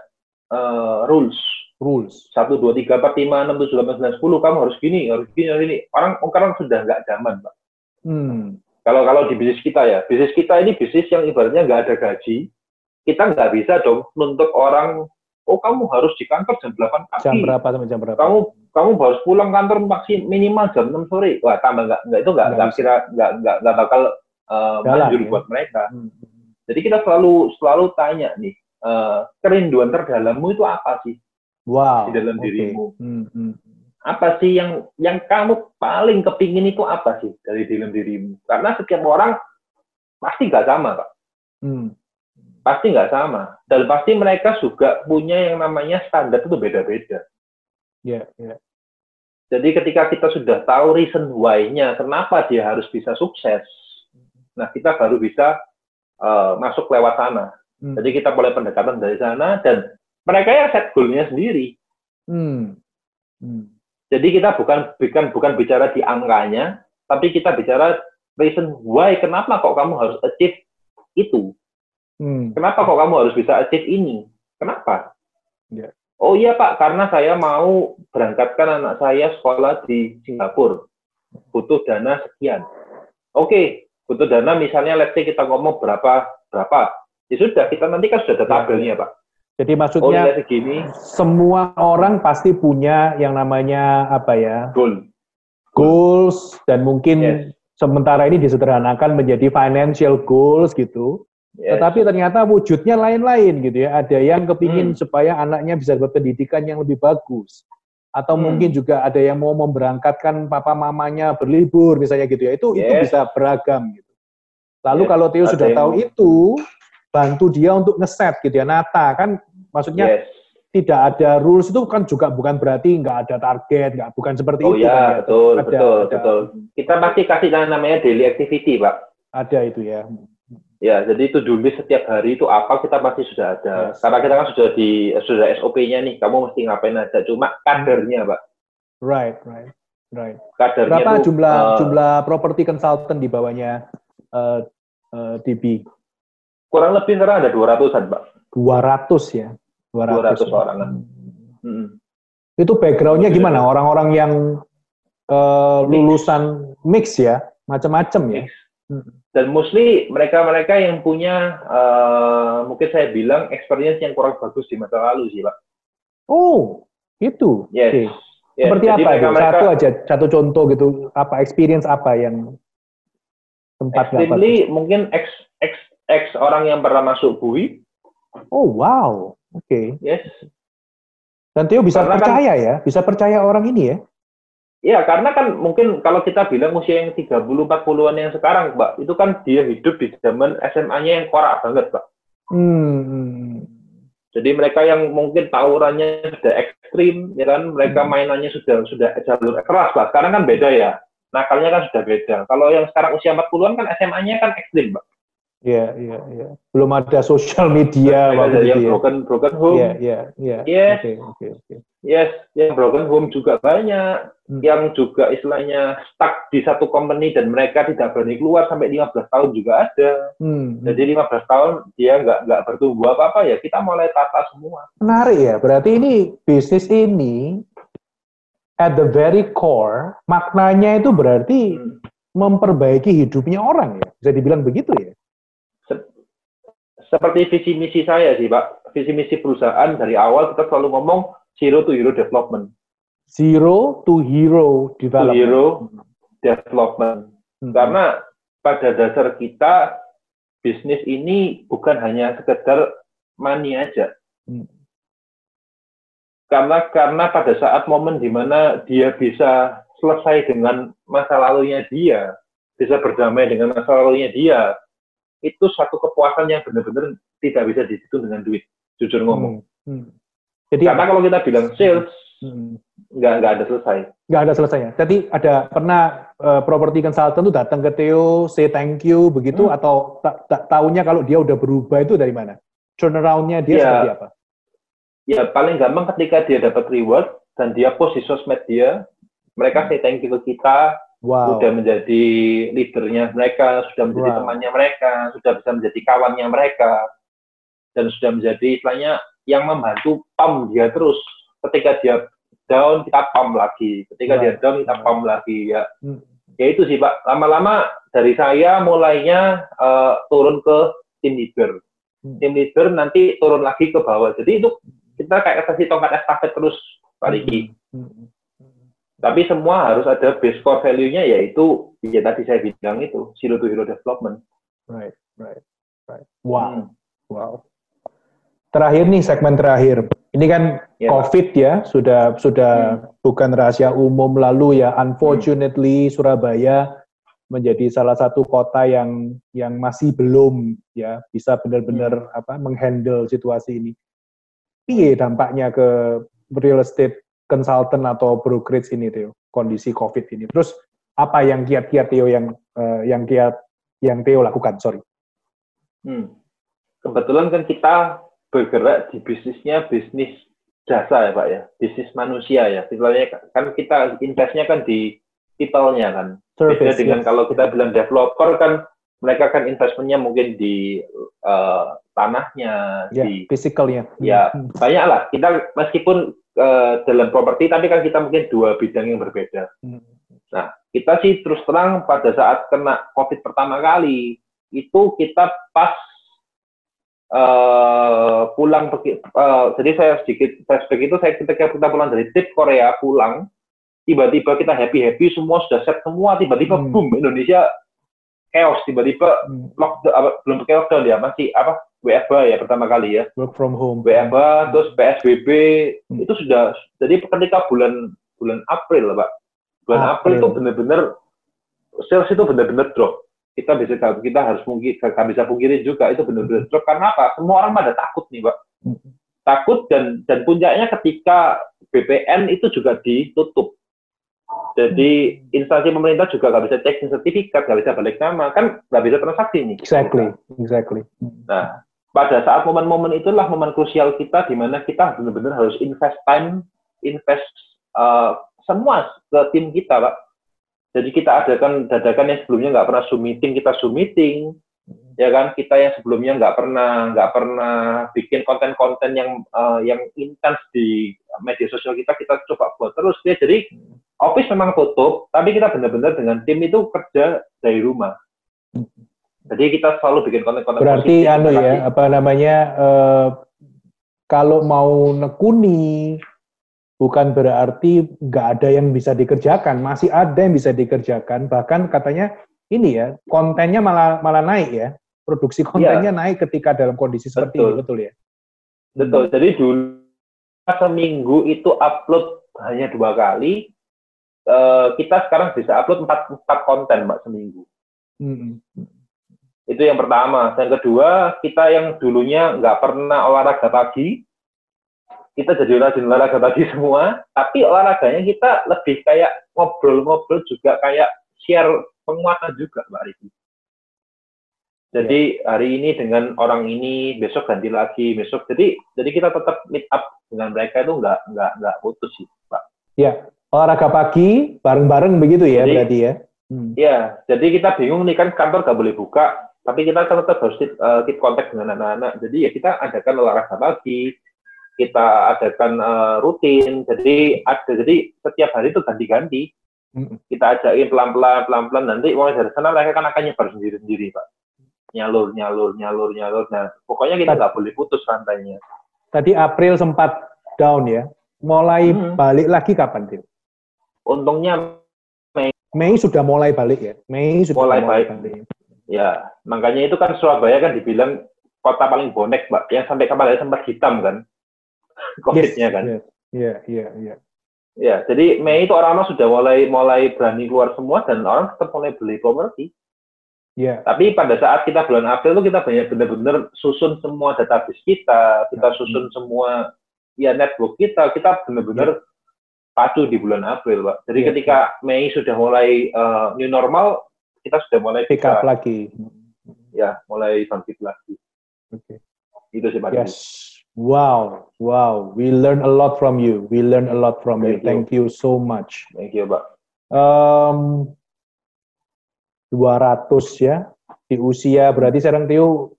uh, rules rules. Satu, dua, tiga, empat, lima, enam, tujuh, delapan, sembilan, sepuluh. Kamu harus gini, harus gini, harus gini. Orang sekarang sudah nggak zaman, Pak. Hmm. Kalau kalau di bisnis kita ya, bisnis kita ini bisnis yang ibaratnya nggak ada gaji, kita nggak bisa dong nuntut orang, oh kamu harus di kantor jam 8 pagi. Jam berapa sampai jam berapa? Kamu kamu harus pulang kantor maksimal minimal jam 6 sore. Wah tambah nggak nggak itu nggak nggak kira nggak nggak nggak bakal uh, manjur ya. buat mereka. Hmm. Jadi kita selalu selalu tanya nih, uh, kerinduan terdalammu itu apa sih? Wow. Di dalam okay. dirimu. Hmm, hmm apa sih yang yang kamu paling kepingin itu apa sih dari dalam dirimu? Karena setiap orang pasti nggak sama, Pak. Hmm. Pasti nggak sama. Dan pasti mereka juga punya yang namanya standar itu beda-beda. Yeah, iya. Yeah. Jadi ketika kita sudah tahu reason why-nya, kenapa dia harus bisa sukses, nah kita baru bisa uh, masuk lewat sana. Hmm. Jadi kita mulai pendekatan dari sana dan mereka ya set goal-nya sendiri. Hmm. Hmm. Jadi kita bukan bukan bukan bicara di angkanya, tapi kita bicara reason why kenapa kok kamu harus achieve itu. Hmm. Kenapa kok kamu harus bisa achieve ini? Kenapa? Yeah. Oh iya Pak, karena saya mau berangkatkan anak saya sekolah di Singapura. Butuh dana sekian. Oke, okay, butuh dana misalnya let's say kita ngomong berapa berapa. Ya sudah, kita nanti kan sudah ada ya. tabelnya Pak. Jadi maksudnya oh, gini. semua orang pasti punya yang namanya apa ya? Goal. Goals dan mungkin yes. sementara ini disederhanakan menjadi financial goals gitu. Yes. Tetapi ternyata wujudnya lain-lain gitu ya. Ada yang kepingin hmm. supaya anaknya bisa berpendidikan yang lebih bagus. Atau hmm. mungkin juga ada yang mau memberangkatkan papa mamanya berlibur misalnya gitu ya. Itu yes. itu bisa beragam gitu. Lalu yes. kalau Theo sudah tahu itu, bantu dia untuk ngeset gitu ya nata kan maksudnya yes. tidak ada rules itu kan juga bukan berarti nggak ada target nggak bukan seperti oh, itu ya, kan ya. betul ada, betul ada. betul kita pasti kasih namanya daily activity pak ada itu ya ya jadi itu dulu setiap hari itu apa kita pasti sudah ada yes. karena kita kan sudah di sudah SOP-nya nih kamu mesti ngapain aja cuma kadernya pak right right right kadernya berapa tuh, jumlah uh, jumlah property consultant di bawahnya uh, uh, DB kurang lebih sekarang ada 200-an, Pak. 200 ya? 200, 200 orang. Hmm. Itu backgroundnya gimana? Orang-orang yang uh, lulusan mix ya? Macam-macam ya? Hmm. Dan mostly mereka-mereka yang punya, uh, mungkin saya bilang, experience yang kurang bagus di masa lalu sih, Pak. Oh, itu? Yes. Okay. Yes. Seperti apa mereka, itu? Satu aja, satu contoh gitu. Apa experience apa yang tempat Extremely, mungkin ex, ex, ex orang yang pernah masuk bui. Oh wow, oke. Okay. Yes. Dan Theo bisa karena kan percaya kan, ya, bisa percaya orang ini ya? Iya, karena kan mungkin kalau kita bilang usia yang 30 40-an yang sekarang, Mbak, itu kan dia hidup di zaman SMA-nya yang korak banget, Mbak. Hmm. Jadi mereka yang mungkin tawurannya sudah ekstrim, ya kan, mereka hmm. mainannya sudah sudah jalur keras, Mbak. Sekarang kan beda ya. Nakalnya kan sudah beda. Kalau yang sekarang usia 40-an kan SMA-nya kan ekstrim, Mbak. Iya, iya, iya. Belum ada sosial media waktu itu. Yang ya. broken, broken home. Iya, iya, iya. Yes. Oke, okay, oke, okay, oke. Okay. Yes, yang broken home juga banyak. Hmm. Yang juga istilahnya stuck di satu company dan mereka tidak berani keluar sampai 15 tahun juga ada. Hmm. hmm. Jadi 15 tahun dia nggak nggak bertumbuh apa-apa ya kita mulai tata semua. Menarik ya. Berarti ini bisnis ini at the very core maknanya itu berarti hmm. memperbaiki hidupnya orang ya. Bisa dibilang begitu ya? Seperti visi misi saya sih Pak, visi misi perusahaan dari awal kita selalu ngomong zero to hero development. Zero to hero development. To hero development. Hmm. Karena pada dasar kita bisnis ini bukan hanya sekedar money aja. Hmm. Karena karena pada saat momen di mana dia bisa selesai dengan masa lalunya dia, bisa berdamai dengan masa lalunya dia, itu satu kepuasan yang benar-benar tidak bisa dihitung dengan duit, jujur ngomong. Hmm. Hmm. Jadi karena kalau kita bilang sales, hmm. nggak nggak ada selesai. Nggak ada selesainya. Jadi ada pernah uh, property consultant tuh datang ke Theo, say thank you begitu hmm. atau tak ta tahunya kalau dia udah berubah itu dari mana? Turnaroundnya dia ya, seperti apa? Ya paling gampang ketika dia dapat reward dan dia post di sosmed dia, mereka say thank you ke kita, wow. sudah menjadi leadernya mereka, sudah menjadi wow. temannya mereka, sudah bisa menjadi kawannya mereka, dan sudah menjadi istilahnya yang membantu pam dia terus. Ketika dia down, kita pam lagi. Ketika right. dia down, kita pam lagi. Ya, hmm. Ya itu sih Pak, lama-lama dari saya mulainya uh, turun ke tim leader. Hmm. Tim leader nanti turun lagi ke bawah. Jadi itu kita kayak kasih tongkat estafet terus Pak Riki. Hmm. Hmm. Tapi semua harus ada base core value-nya yaitu ya tadi saya bilang itu zero to hero development. Right, right, right. Wow, hmm. wow. Terakhir nih segmen terakhir. Ini kan yeah. COVID ya sudah sudah hmm. bukan rahasia umum lalu ya. Unfortunately hmm. Surabaya menjadi salah satu kota yang yang masih belum ya bisa benar-benar hmm. apa menghandle situasi ini. Piye dampaknya ke real estate consultant atau brokerage ini Theo, kondisi COVID ini. Terus apa yang kiat-kiat Theo yang uh, yang kiat yang Theo lakukan? Sorry. Hmm. Kebetulan kan kita bergerak di bisnisnya bisnis jasa ya Pak ya, bisnis manusia ya. Sebenarnya kan kita investnya kan di people-nya kan. Service, Beda dengan yes. kalau kita bilang developer kan mereka kan investmentnya mungkin di uh, tanahnya, yeah, di physicalnya. Ya hmm. banyak lah. Kita meskipun uh, dalam properti, tapi kan kita mungkin dua bidang yang berbeda. Hmm. Nah, kita sih terus terang pada saat kena COVID pertama kali, itu kita pas uh, pulang uh, jadi saya sedikit flashback itu saya ketika kita pulang dari trip Korea pulang, tiba-tiba kita happy happy semua sudah set semua, tiba-tiba hmm. boom Indonesia chaos tiba-tiba hmm. lockdown belum pakai lockdown ya masih apa WFH ya pertama kali ya. Work from home. WFH terus PSBB hmm. itu sudah jadi ketika bulan bulan April pak. Bulan April, April itu benar-benar sales itu benar-benar drop. Kita bisa kita harus mungkin kita bisa pungkiri juga itu benar-benar drop. Karena apa? Semua orang pada takut nih pak. Hmm. takut dan dan puncaknya ketika BPN itu juga ditutup. Jadi hmm. instansi pemerintah juga nggak bisa cek sertifikat, nggak bisa balik nama, kan nggak bisa transaksi nih. Exactly, exactly. Nah, pada saat momen-momen itulah momen krusial kita di mana kita benar-benar harus invest time, invest uh, semua ke tim kita, Pak. Jadi kita adakan dadakan yang sebelumnya nggak pernah zoom meeting, kita zoom meeting, ya kan? Kita yang sebelumnya nggak pernah nggak pernah bikin konten-konten yang uh, yang intens di media sosial kita kita coba buat terus. Ya jadi office memang tutup tapi kita benar-benar dengan tim itu kerja dari rumah jadi kita selalu bikin konten-konten berarti anu ya apa namanya uh, kalau mau nekuni bukan berarti nggak ada yang bisa dikerjakan masih ada yang bisa dikerjakan bahkan katanya ini ya kontennya malah malah naik ya produksi kontennya ya. naik ketika dalam kondisi seperti betul. ini, betul ya? Betul. Jadi dulu seminggu itu upload hanya dua kali. Uh, kita sekarang bisa upload empat empat konten mbak seminggu. Hmm. Itu yang pertama. Yang kedua, kita yang dulunya nggak pernah olahraga pagi, kita jadi rajin olahraga pagi semua. Tapi olahraganya kita lebih kayak ngobrol-ngobrol juga kayak share penguatan juga mbak Riki. Jadi hari ini dengan orang ini, besok ganti lagi, besok. Jadi jadi kita tetap meet up dengan mereka itu nggak nggak nggak putus sih, Pak. Ya, olahraga pagi bareng-bareng begitu ya jadi, berarti ya. Hmm. Ya, jadi kita bingung nih kan kantor nggak boleh buka, tapi kita tetap harus keep, uh, keep kontak dengan anak-anak. Jadi ya kita adakan olahraga pagi, kita adakan uh, rutin. Jadi ada jadi setiap hari itu ganti-ganti. Hmm. Kita ajakin pelan-pelan, pelan-pelan. Nanti uang dari sana mereka kan akan nyebar sendiri-sendiri, Pak nyalur nyalur nyalur nyalur nah pokoknya kita nggak boleh putus rantainya tadi April sempat down ya mulai hmm. balik lagi kapan sih untungnya Mei Mei sudah mulai balik ya Mei sudah mulai, mulai balik. balik ya makanya itu kan Surabaya kan dibilang kota paling bonek mbak yang sampai kemarin sempat hitam kan covidnya yes, kan iya iya iya Ya, jadi Mei itu orang-orang sudah mulai mulai berani keluar semua dan orang tetap mulai beli properti. Yeah. Tapi pada saat kita bulan April itu kita banyak benar-benar susun semua database kita, kita nah, susun hmm. semua ya network kita, kita benar-benar yeah. pacu di bulan April, Pak. Jadi yeah. ketika Mei sudah mulai uh, new normal, kita sudah mulai pick up lagi. Ya, mulai bangkit lagi. Oke. Okay. Itu sih Pak. Yes. Wow, wow. We learn a lot from you. We learn a lot from Thank you. you. Thank you so much. Thank you, Pak. Um, 200 ya di usia berarti sekarang Tio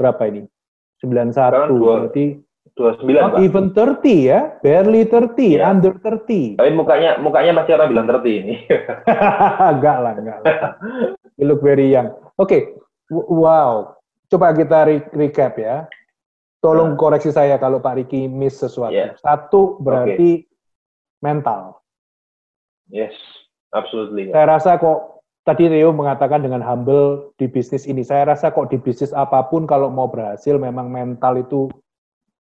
berapa ini? 91 dua, berarti 29, Not Pak. even 30 ya, barely 30, Iya. under 30. Tapi mukanya mukanya masih orang bilang 30 ini. enggak lah, enggak lah. You look very young. Oke, W- wow. Coba kita re- recap ya. Tolong koreksi saya kalau Pak Riki miss sesuatu. Yeah. Satu berarti mental. yes, absolutely. Saya rasa kok tadi Rio mengatakan dengan humble di bisnis ini. Saya rasa kok di bisnis apa pun kalau mau berhasil memang mental itu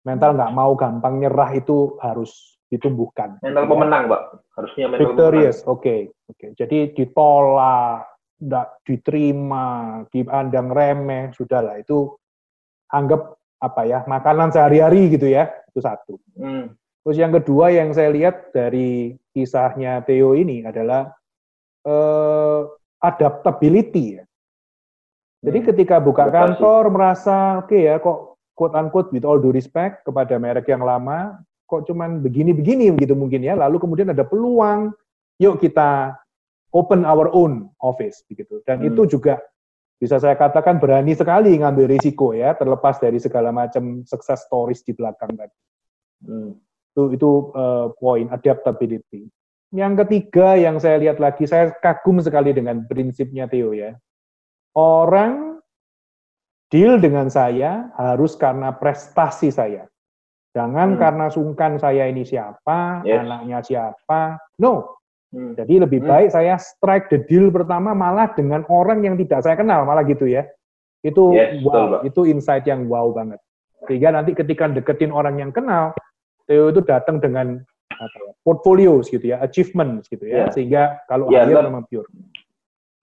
mental nggak mau gampang nyerah itu harus ditumbuhkan. Mental pemenang, Pak. Harusnya mental Victorious, oke, oke. Jadi ditolak, tidak diterima, dipandang remeh, sudahlah itu anggap apa ya makanan sehari-hari gitu ya, itu satu. Hmm. Terus yang kedua yang saya lihat dari kisahnya Theo ini adalah eh, adaptability ya. Jadi Hmm. ketika buka Adaptasi. kantor merasa oke ya kok quote unquote with all due respect kepada merek yang lama kok cuman begini-begini gitu mungkin ya. Lalu kemudian ada peluang, yuk kita open our own office begitu. Dan Hmm. itu juga bisa saya katakan berani sekali ngambil risiko ya, terlepas dari segala macam success stories di belakang tadi Hmm. itu itu eh, poin adaptability. Yang ketiga yang saya lihat lagi, saya kagum sekali dengan prinsipnya Theo ya. Orang deal dengan saya harus karena prestasi saya. Jangan Hmm. karena sungkan saya ini siapa, Yes. anaknya siapa. No. Hmm. Jadi lebih Hmm. baik saya strike the deal pertama malah dengan orang yang tidak saya kenal, malah gitu ya. Itu Yes, betul, wow, Pak. itu insight yang wow banget. Sehingga nanti ketika deketin orang yang kenal, Theo itu datang dengan apa ya, portfolios gitu ya, achievements gitu ya, Ya. sehingga kalau Ya, hire dan- memang pure.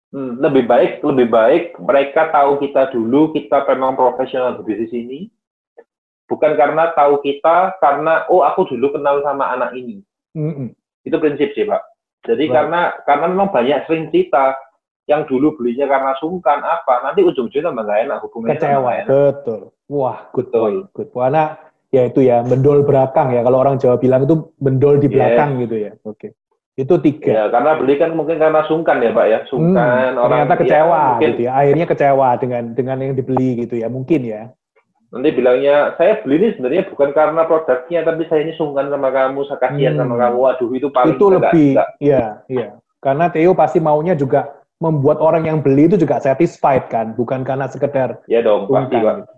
Hmm, lebih baik lebih baik mereka tahu kita dulu kita memang profesional di bisnis ini bukan karena tahu kita karena oh aku dulu kenal sama anak ini Mm-mm. itu prinsip sih pak jadi Right. karena karena memang banyak sering cerita yang dulu belinya karena sungkan apa nanti ujung-ujungnya tambah nggak enak hubungannya Kecewa, enak. betul. Wah, good Betul. point, good point. Karena ya itu ya, bendol belakang ya. Kalau orang Jawa bilang itu bendol di belakang gitu ya. Oke. Itu tiga. ya karena beli kan mungkin karena sungkan ya pak ya sungkan Hmm, orang ternyata ya, kecewa mungkin gitu ya. Akhirnya kecewa dengan dengan yang dibeli gitu ya. Mungkin ya. nanti bilangnya saya beli ini sebenarnya bukan karena produknya tapi saya ini sungkan sama kamu saya kasihan Hmm. sama kamu waduh itu paling itu enggak- lebih enggak. ya, iya. Karena Theo pasti maunya juga membuat orang yang beli itu juga satisfied kan, bukan karena sekedar ya dong pasti pak gitu.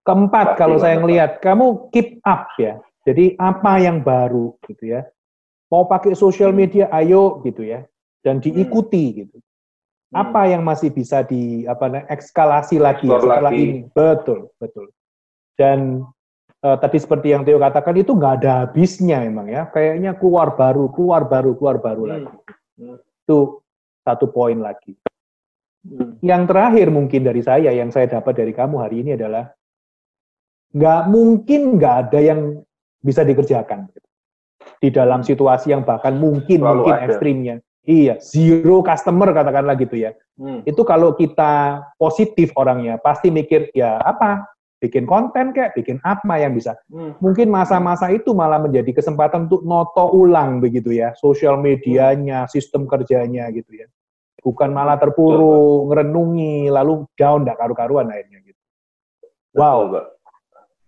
Keempat, Pasti kalau saya ngelihat kamu keep up ya. Jadi apa yang baru gitu ya. Mau pakai social media ayo gitu ya dan diikuti gitu. Hmm. Apa yang masih bisa di apa ekskalasi lagi ya, Explore setelah lagi. ini? Betul, betul. Dan eh, tadi seperti yang Theo katakan itu nggak ada habisnya memang ya. Kayaknya keluar baru, keluar baru, keluar baru Hmm. lagi. Hmm. Itu satu poin lagi. Hmm. Yang terakhir mungkin dari saya yang saya dapat dari kamu hari ini adalah nggak mungkin nggak ada yang bisa dikerjakan di dalam situasi yang bahkan mungkin Selalu mungkin ada. ekstrimnya. Iya, zero customer katakanlah gitu ya. Hmm. Itu kalau kita positif orangnya pasti mikir ya apa? Bikin konten kayak, bikin apa yang bisa. Hmm. Mungkin masa-masa itu malah menjadi kesempatan untuk noto ulang begitu ya, sosial medianya, sistem kerjanya gitu ya. Bukan malah terpuruk, ngerenungi, lalu down, nggak karu-karuan akhirnya gitu. Wow, Betul.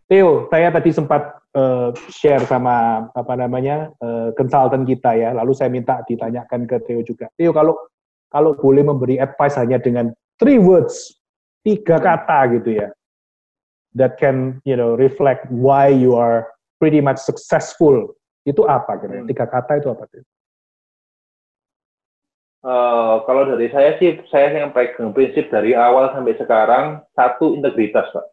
Theo, saya tadi sempat eh, share sama apa namanya eh, konsultan kita ya, lalu saya minta ditanyakan ke Theo juga. Theo, kalau kalau boleh memberi advice hanya dengan three words, tiga kata gitu ya, that can you know reflect why you are pretty much successful. Itu apa kira? Hmm. Tiga kata itu apa? Theo? Eh, kalau dari saya sih, saya yang pegang prinsip dari awal sampai sekarang, satu integritas, Pak.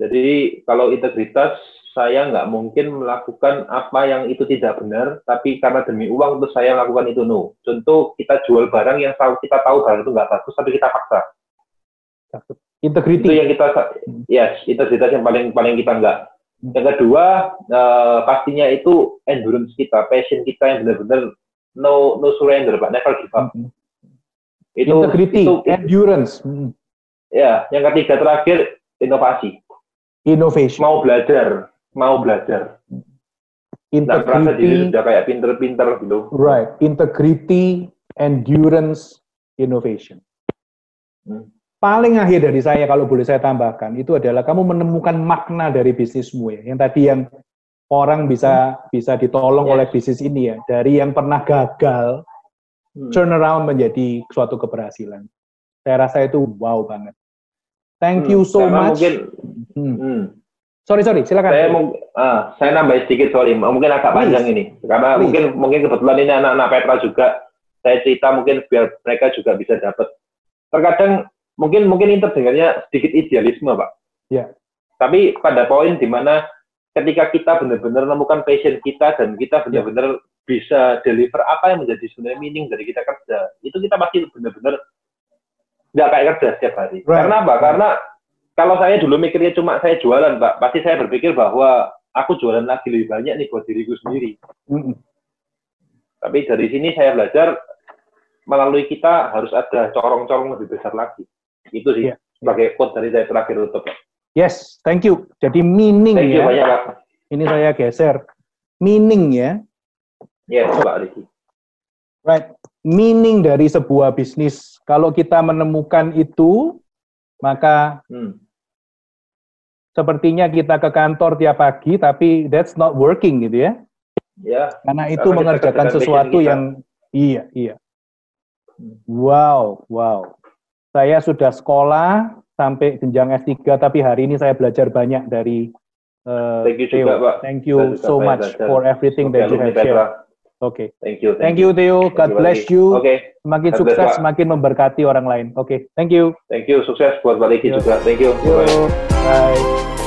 Jadi kalau integritas, saya nggak mungkin melakukan apa yang itu tidak benar, tapi karena demi uang terus saya melakukan itu no. Contoh kita jual barang yang tahu kita tahu barang itu nggak bagus, tapi kita paksa. Itu Integrity. yang kita, yes, integritas yang paling paling kita nggak. Yang kedua, eh, pastinya itu endurance kita, passion kita yang benar-benar no no surrender, Pak, never give up. Mhm. Itu Integrity, itu endurance, Mhm. ya. Yang ketiga terakhir inovasi, innovation, mau belajar, mau belajar. Integrity, sudah kayak pinter-pinter gitu. right? Integrity, endurance, innovation. Hmm. paling akhir dari saya kalau boleh saya tambahkan itu adalah kamu menemukan makna dari bisnismu ya. Yang tadi yang orang bisa bisa ditolong yes. oleh bisnis ini ya dari yang pernah gagal hmm. turn around menjadi suatu keberhasilan. Saya rasa itu wow banget. Thank hmm, you so much. Mungkin, hmm. Hmm. Sorry sorry, silakan. Saya uh, saya nambah sedikit sorry, mungkin agak Please. panjang ini karena Please. mungkin mungkin kebetulan ini anak-anak Petra juga. Saya cerita mungkin biar mereka juga bisa dapat. Terkadang mungkin mungkin ini terdengarnya sedikit idealisme pak. Ya. Tapi pada poin di mana ketika kita benar-benar menemukan passion kita dan kita ya. benar-benar ya. bisa deliver apa yang menjadi sebenarnya meaning dari kita kerja, itu kita pasti benar-benar nggak kayak kerja setiap hari. Right. Karena apa? Karena kalau saya dulu mikirnya cuma saya jualan, Pak, pasti saya berpikir bahwa aku jualan lagi lebih banyak nih buat diriku sendiri. Mm -hmm. Tapi dari sini saya belajar melalui kita harus ada corong-corong lebih besar lagi. Itu sih yeah. sebagai quote dari saya terakhir untuk Yes, thank you. Jadi meaning thank ya. You banyak, Pak. Ini saya geser. Meaning ya. Yes, Pak Riki. Right. Meaning dari sebuah bisnis. Kalau kita menemukan itu, maka hmm. sepertinya kita ke kantor tiap pagi, tapi that's not working gitu ya. Ya. Karena itu Karena mengerjakan sesuatu yang iya, iya. Hmm. Wow, wow saya sudah sekolah sampai jenjang S3, tapi hari ini saya belajar banyak dari uh, Thank you juga, Pak. Thank you so much belajar. for everything that you have shared. Oke. Okay. Thank you. Thank, thank you, Theo. God bless you. Oke. Okay. Semakin God sukses, bless, semakin memberkati orang lain. Oke. Okay. Thank you. Thank you. Sukses buat Baliki juga. Thank you. Yo. Bye. Bye.